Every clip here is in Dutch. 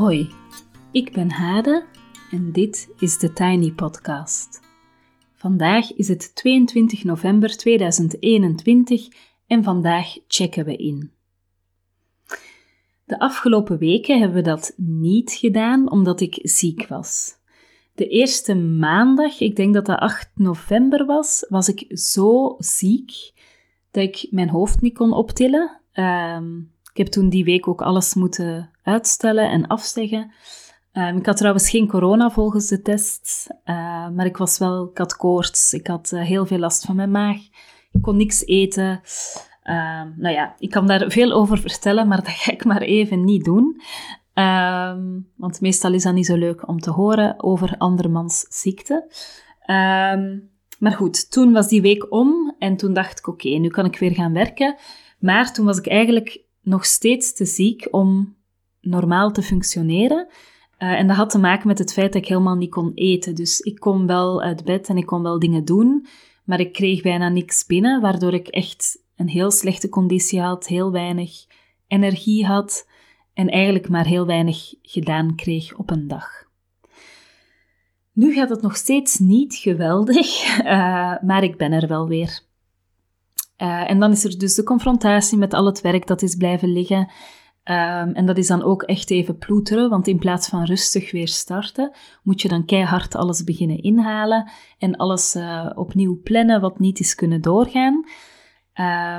Hoi, ik ben Hade en dit is de Tiny Podcast. Vandaag is het 22 november 2021 en vandaag checken we in. De afgelopen weken hebben we dat niet gedaan omdat ik ziek was. De eerste maandag, ik denk dat dat 8 november was, was ik zo ziek dat ik mijn hoofd niet kon optillen. Ehm, ik heb toen die week ook alles moeten uitstellen en afzeggen. Um, ik had trouwens geen corona volgens de test, uh, maar ik was wel, ik had koorts, ik had uh, heel veel last van mijn maag, ik kon niks eten. Uh, nou ja, ik kan daar veel over vertellen, maar dat ga ik maar even niet doen. Um, want meestal is dat niet zo leuk om te horen over andermans ziekte. maar goed, toen was die week om en toen dacht ik, oké, nu kan ik weer gaan werken. Maar toen was ik eigenlijk nog steeds te ziek om normaal te functioneren. Uh, en dat had te maken met het feit dat ik helemaal niet kon eten. Dus ik kon wel uit bed en ik kon wel dingen doen, maar ik kreeg bijna niks binnen, waardoor ik echt een heel slechte conditie had, heel weinig energie had en eigenlijk maar heel weinig gedaan kreeg op een dag. Nu gaat het nog steeds niet geweldig, uh, maar ik ben er wel weer. Uh, en dan is er dus de confrontatie met al het werk dat is blijven liggen. Um, en dat is dan ook echt even ploeteren, want in plaats van rustig weer starten, moet je dan keihard alles beginnen inhalen en alles uh, opnieuw plannen wat niet is kunnen doorgaan.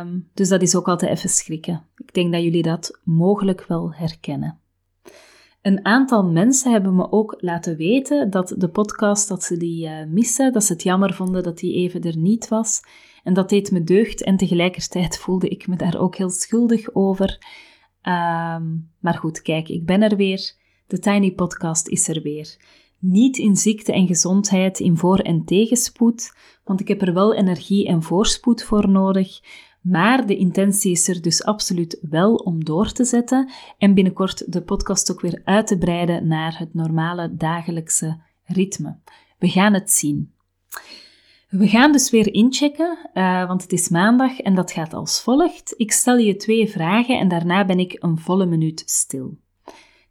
Um, dus dat is ook altijd even schrikken. Ik denk dat jullie dat mogelijk wel herkennen. Een aantal mensen hebben me ook laten weten dat de podcast, dat ze die uh, missen, dat ze het jammer vonden dat die even er niet was. En dat deed me deugd en tegelijkertijd voelde ik me daar ook heel schuldig over. Um, maar goed, kijk, ik ben er weer. De Tiny Podcast is er weer. Niet in ziekte en gezondheid, in voor- en tegenspoed, want ik heb er wel energie en voorspoed voor nodig. Maar de intentie is er dus absoluut wel om door te zetten en binnenkort de podcast ook weer uit te breiden naar het normale dagelijkse ritme. We gaan het zien. We gaan dus weer inchecken, uh, want het is maandag en dat gaat als volgt. Ik stel je twee vragen en daarna ben ik een volle minuut stil.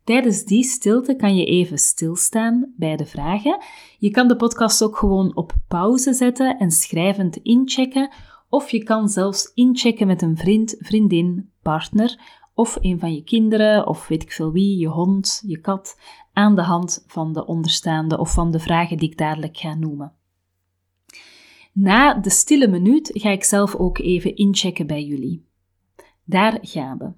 Tijdens die stilte kan je even stilstaan bij de vragen. Je kan de podcast ook gewoon op pauze zetten en schrijvend inchecken, of je kan zelfs inchecken met een vriend, vriendin, partner of een van je kinderen, of weet ik veel wie, je hond, je kat, aan de hand van de onderstaande of van de vragen die ik dadelijk ga noemen. Na de stille minuut ga ik zelf ook even inchecken bij jullie. Daar gaan we.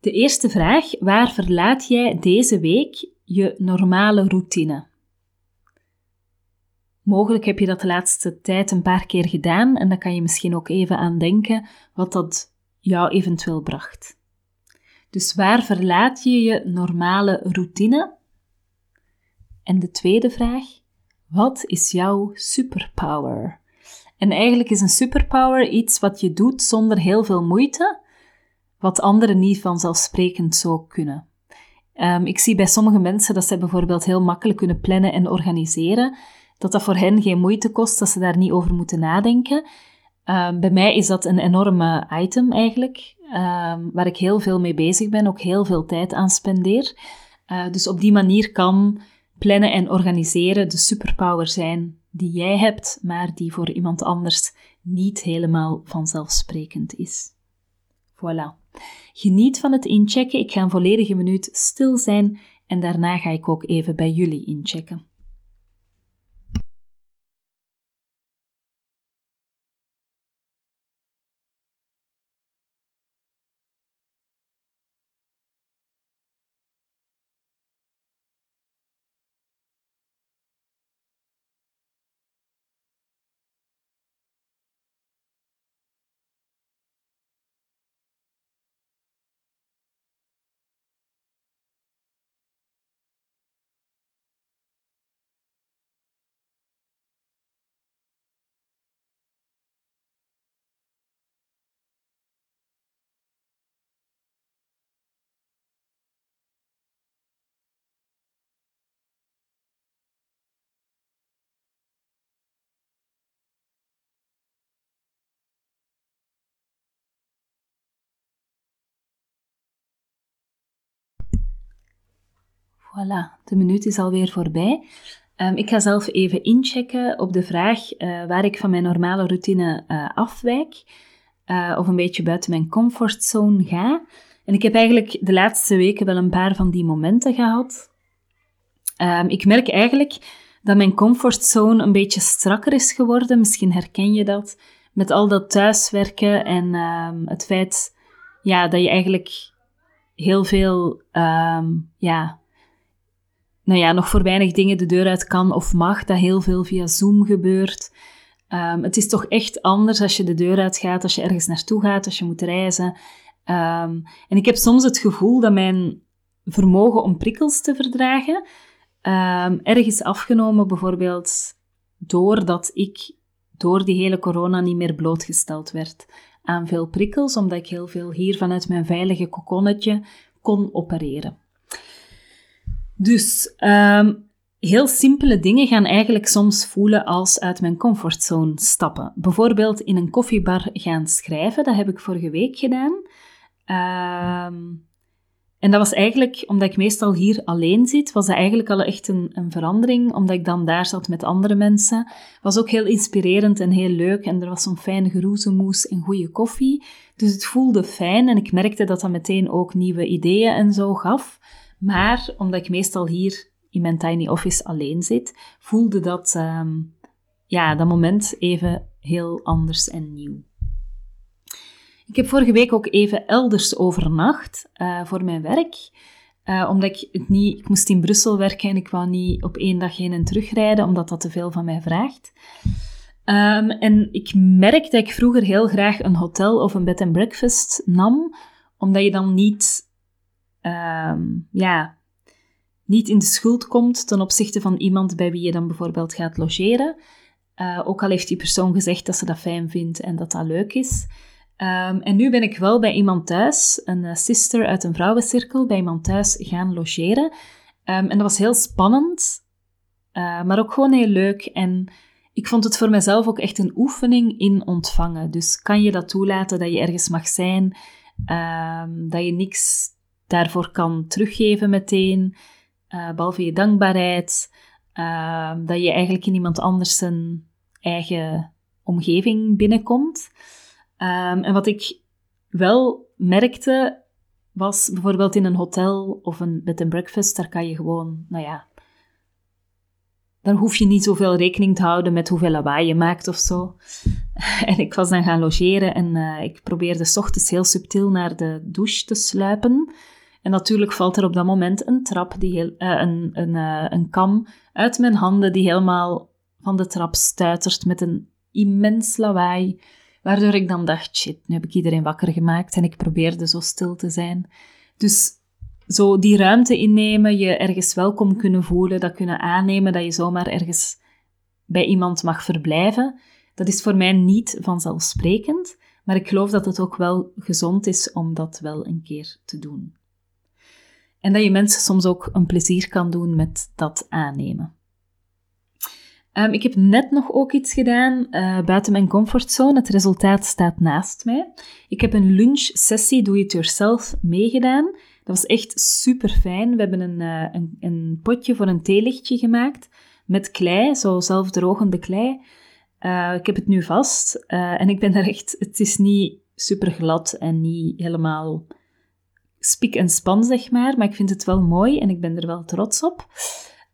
De eerste vraag: waar verlaat jij deze week je normale routine? Mogelijk heb je dat de laatste tijd een paar keer gedaan en dan kan je misschien ook even aan denken wat dat jou eventueel bracht. Dus waar verlaat je je normale routine? En de tweede vraag: wat is jouw superpower? En eigenlijk is een superpower iets wat je doet zonder heel veel moeite, wat anderen niet vanzelfsprekend zo kunnen. Um, ik zie bij sommige mensen dat ze bijvoorbeeld heel makkelijk kunnen plannen en organiseren, dat dat voor hen geen moeite kost, dat ze daar niet over moeten nadenken. Um, bij mij is dat een enorme item eigenlijk, um, waar ik heel veel mee bezig ben, ook heel veel tijd aan spendeer. Uh, dus op die manier kan plannen en organiseren de superpower zijn die jij hebt, maar die voor iemand anders niet helemaal vanzelfsprekend is. Voilà. Geniet van het inchecken. Ik ga een volledige minuut stil zijn en daarna ga ik ook even bij jullie inchecken. Voilà, de minuut is alweer voorbij. Um, ik ga zelf even inchecken op de vraag uh, waar ik van mijn normale routine uh, afwijk. Uh, of een beetje buiten mijn comfortzone ga. En ik heb eigenlijk de laatste weken wel een paar van die momenten gehad. Um, ik merk eigenlijk dat mijn comfortzone een beetje strakker is geworden. Misschien herken je dat. Met al dat thuiswerken en um, het feit ja, dat je eigenlijk heel veel ja, nou ja, nog voor weinig dingen de deur uit kan of mag, dat heel veel via Zoom gebeurt. Um, het is toch echt anders als je de deur uit gaat, als je ergens naartoe gaat, als je moet reizen. Um, en ik heb soms het gevoel dat mijn vermogen om prikkels te verdragen um, erg is afgenomen, bijvoorbeeld doordat ik door die hele corona niet meer blootgesteld werd aan veel prikkels, omdat ik heel veel hier vanuit mijn veilige kokonnetje kon opereren. Dus um, heel simpele dingen gaan eigenlijk soms voelen als uit mijn comfortzone stappen. Bijvoorbeeld in een koffiebar gaan schrijven, dat heb ik vorige week gedaan. Um, en dat was eigenlijk, omdat ik meestal hier alleen zit, was dat eigenlijk al echt een, een verandering, omdat ik dan daar zat met andere mensen. was ook heel inspirerend en heel leuk en er was zo'n fijn geroezemoes en goede koffie. Dus het voelde fijn en ik merkte dat dat meteen ook nieuwe ideeën en zo gaf. Maar omdat ik meestal hier in mijn tiny office alleen zit, voelde dat, um, ja, dat moment even heel anders en nieuw. Ik heb vorige week ook even elders overnacht uh, voor mijn werk. Uh, omdat ik het niet, ik moest in Brussel werken en ik wou niet op één dag heen en terugrijden, omdat dat te veel van mij vraagt. Um, en ik merk dat ik vroeger heel graag een hotel of een bed and breakfast nam, omdat je dan niet um, ja, niet in de schuld komt ten opzichte van iemand bij wie je dan bijvoorbeeld gaat logeren. Uh, ook al heeft die persoon gezegd dat ze dat fijn vindt en dat dat leuk is. Um, en nu ben ik wel bij iemand thuis, een uh, sister uit een vrouwencirkel, bij iemand thuis gaan logeren. Um, en dat was heel spannend, uh, maar ook gewoon heel leuk. En ik vond het voor mezelf ook echt een oefening in ontvangen. Dus kan je dat toelaten dat je ergens mag zijn, dat je niks daarvoor kan teruggeven meteen, uh, behalve je dankbaarheid, uh, dat je eigenlijk in iemand anders zijn eigen omgeving binnenkomt. Um, en wat ik wel merkte, was bijvoorbeeld in een hotel of een bed and breakfast, daar kan je gewoon, nou ja, dan hoef je niet zoveel rekening te houden met hoeveel lawaai je maakt of zo. En ik was dan gaan logeren en uh, ik probeerde s ochtends heel subtiel naar de douche te sluipen. En natuurlijk valt er op dat moment een trap, die heel, uh, een, een, uh, een kam uit mijn handen die helemaal van de trap stuitert met een immens lawaai. Waardoor ik dan dacht, shit, nu heb ik iedereen wakker gemaakt en ik probeerde zo stil te zijn. Dus zo die ruimte innemen, je ergens welkom kunnen voelen, dat kunnen aannemen dat je zomaar ergens bij iemand mag verblijven, dat is voor mij niet vanzelfsprekend, maar ik geloof dat het ook wel gezond is om dat wel een keer te doen. En dat je mensen soms ook een plezier kan doen met dat aannemen. Um, ik heb net nog ook iets gedaan uh, buiten mijn comfortzone. Het resultaat staat naast mij. Ik heb een lunchsessie do-it-yourself meegedaan. Dat was echt super fijn. We hebben een, uh, een, een, potje voor een theelichtje gemaakt met klei, zo zelfdrogende klei. Uh, ik heb het nu vast en ik ben er echt... Het is niet super glad en niet helemaal spik en span, zeg maar. Maar ik vind het wel mooi en ik ben er wel trots op.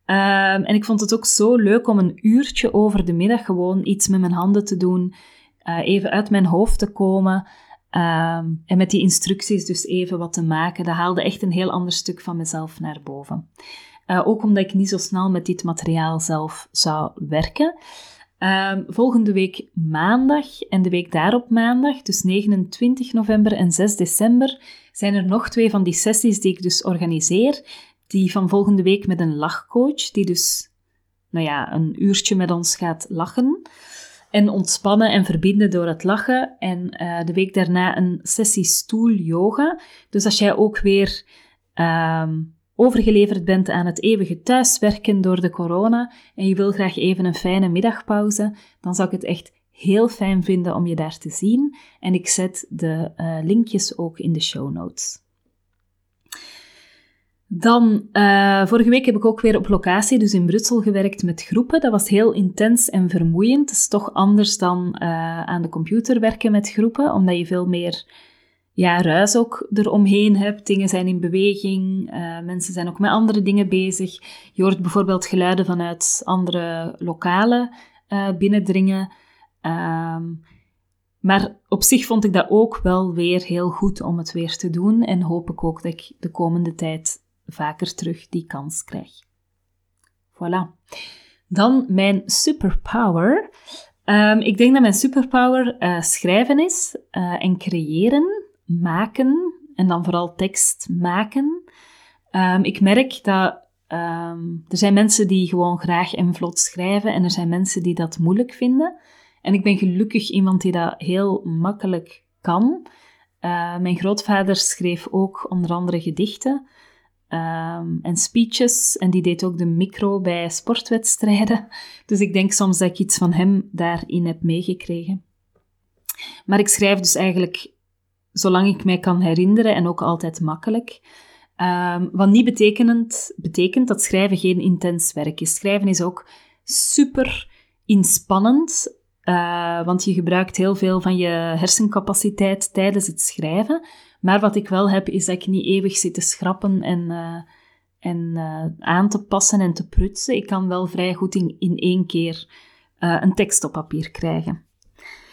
Um, en ik vond het ook zo leuk om een uurtje over de middag gewoon iets met mijn handen te doen. Uh, even uit mijn hoofd te komen. Um, en met die instructies dus even wat te maken. Dat haalde echt een heel ander stuk van mezelf naar boven. Ook omdat ik niet zo snel met dit materiaal zelf zou werken. Um, volgende week maandag en de week daarop maandag, dus 29 november en 6 december, zijn er nog twee van die sessies die ik dus organiseer die van volgende week met een lachcoach, die dus nou ja, een uurtje met ons gaat lachen en ontspannen en verbinden door het lachen. En uh, de week daarna een sessie stoel yoga. Dus als jij ook weer um, overgeleverd bent aan het eeuwige thuiswerken door de corona en je wil graag even een fijne middagpauze, dan zou ik het echt heel fijn vinden om je daar te zien. En ik zet de uh, linkjes ook in de show notes. Dan, uh, vorige week heb ik ook weer op locatie, dus in Brussel, gewerkt met groepen. Dat was heel intens en vermoeiend. Het is toch anders dan uh, aan de computer werken met groepen, omdat je veel meer ja, ruis ook eromheen hebt. Dingen zijn in beweging, uh, mensen zijn ook met andere dingen bezig. Je hoort bijvoorbeeld geluiden vanuit andere lokalen binnendringen. Um, maar op zich vond ik dat ook wel weer heel goed om het weer te doen en hoop ik ook dat ik de komende tijd vaker terug die kans krijg. Voilà. Dan mijn superpower. Um, ik denk dat mijn superpower uh, schrijven is en creëren, maken en dan vooral tekst maken. Um, ik merk dat um, er zijn mensen die gewoon graag en vlot schrijven en er zijn mensen die dat moeilijk vinden. En ik ben gelukkig iemand die dat heel makkelijk kan. Uh, mijn grootvader schreef ook onder andere gedichten en speeches. En die deed ook de micro bij sportwedstrijden. Dus ik denk soms dat ik iets van hem daarin heb meegekregen. Maar ik schrijf dus eigenlijk zolang ik mij kan herinneren en ook altijd makkelijk. Um, wat niet betekenend, betekent dat schrijven geen intens werk is. Schrijven is ook super inspannend uh, want je gebruikt heel veel van je hersencapaciteit tijdens het schrijven. Maar wat ik wel heb, is dat ik niet eeuwig zit te schrappen en, uh, en uh, aan te passen en te prutsen. Ik kan wel vrij goed in, in één keer een tekst op papier krijgen.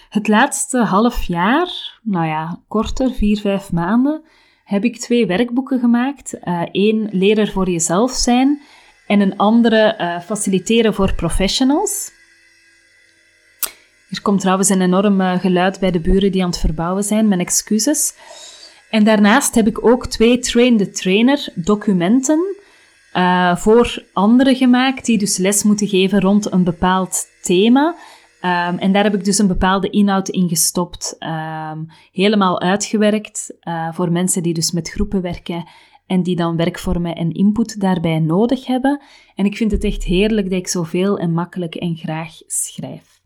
Het laatste half jaar, nou ja, korter, vier, vijf maanden, heb ik twee werkboeken gemaakt. Eén, leren voor jezelf zijn en een andere, faciliteren voor professionals. Er komt trouwens een enorm eh, geluid bij de buren die aan het verbouwen zijn, mijn excuses. En daarnaast heb ik ook twee Train the Trainer documenten voor anderen gemaakt, die dus les moeten geven rond een bepaald thema. Um, en daar heb ik dus een bepaalde inhoud in gestopt, um, helemaal uitgewerkt uh, voor mensen die dus met groepen werken en die dan werkvormen en input daarbij nodig hebben. En ik vind het echt heerlijk dat ik zoveel en makkelijk en graag schrijf.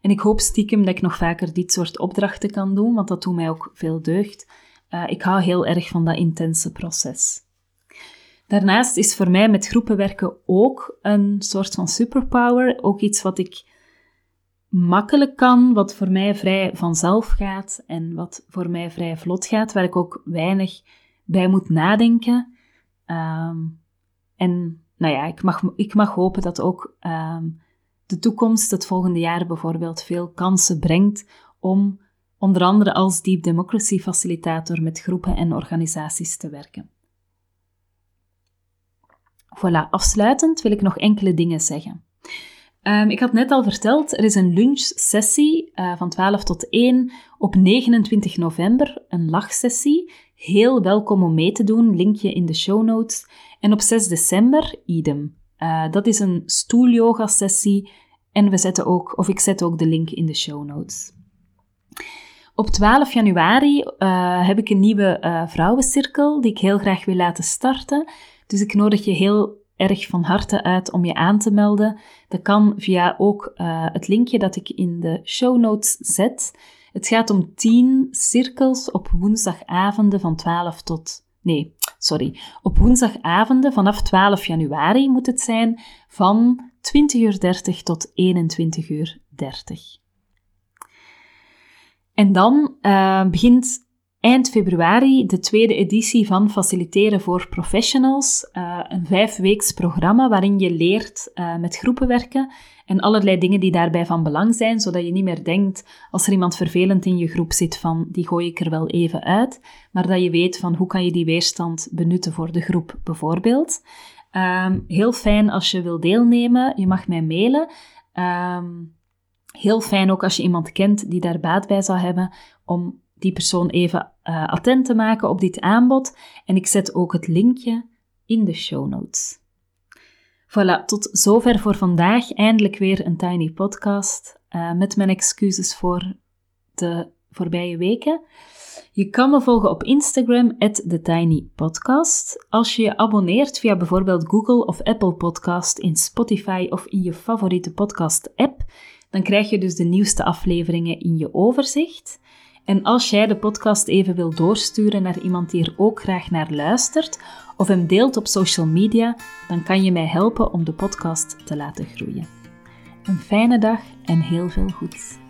En ik hoop stiekem dat ik nog vaker dit soort opdrachten kan doen, want dat doet mij ook veel deugd. Uh, ik hou heel erg van dat intense proces. Daarnaast is voor mij met groepen werken ook een soort van superpower. Ook iets wat ik makkelijk kan, wat voor mij vrij vanzelf gaat en wat voor mij vrij vlot gaat, waar ik ook weinig bij moet nadenken. Um, en nou ja, ik mag, ik mag hopen dat ook um, de toekomst het volgende jaar bijvoorbeeld veel kansen brengt om onder andere als Deep Democracy facilitator met groepen en organisaties te werken. Voilà, afsluitend wil ik nog enkele dingen zeggen. Um, ik had net al verteld, er is een lunchsessie uh, van 12 tot 1 op 29 november, een lachsessie. Heel welkom om mee te doen, linkje in de show notes. En op 6 december, idem. Uh, dat is een stoelyoga sessie en we zetten ook, of ik zet ook de link in de show notes. Op 12 januari uh, heb ik een nieuwe vrouwencirkel die ik heel graag wil laten starten. Dus ik nodig je heel erg van harte uit om je aan te melden. Dat kan via ook uh, het linkje dat ik in de show notes zet. Het gaat om 10 cirkels op woensdagavonden van 12 tot. Nee, sorry. Op woensdagavonden vanaf 12 januari moet het zijn van 20.30 uur tot 21.30 uur. En dan uh, begint eind februari de tweede editie van Faciliteren voor Professionals. Uh, een vijfweeks programma waarin je leert uh, met groepen werken en allerlei dingen die daarbij van belang zijn, zodat je niet meer denkt als er iemand vervelend in je groep zit van die gooi ik er wel even uit, maar dat je weet van hoe kan je die weerstand benutten voor de groep bijvoorbeeld. Um, heel fijn als je wil deelnemen. Je mag mij mailen. Um, heel fijn ook als je iemand kent die daar baat bij zou hebben, om die persoon even uh, attent te maken op dit aanbod. En ik zet ook het linkje in de show notes. Voilà, tot zover voor vandaag. Eindelijk weer een tiny podcast. Uh, met mijn excuses voor de voorbije weken. Je kan me volgen op Instagram, TheTinyPodcast. Als je je abonneert via bijvoorbeeld Google of Apple Podcast in Spotify of in je favoriete podcast-app, dan krijg je dus de nieuwste afleveringen in je overzicht. En als jij de podcast even wil doorsturen naar iemand die er ook graag naar luistert of hem deelt op social media, dan kan je mij helpen om de podcast te laten groeien. Een fijne dag en heel veel goeds.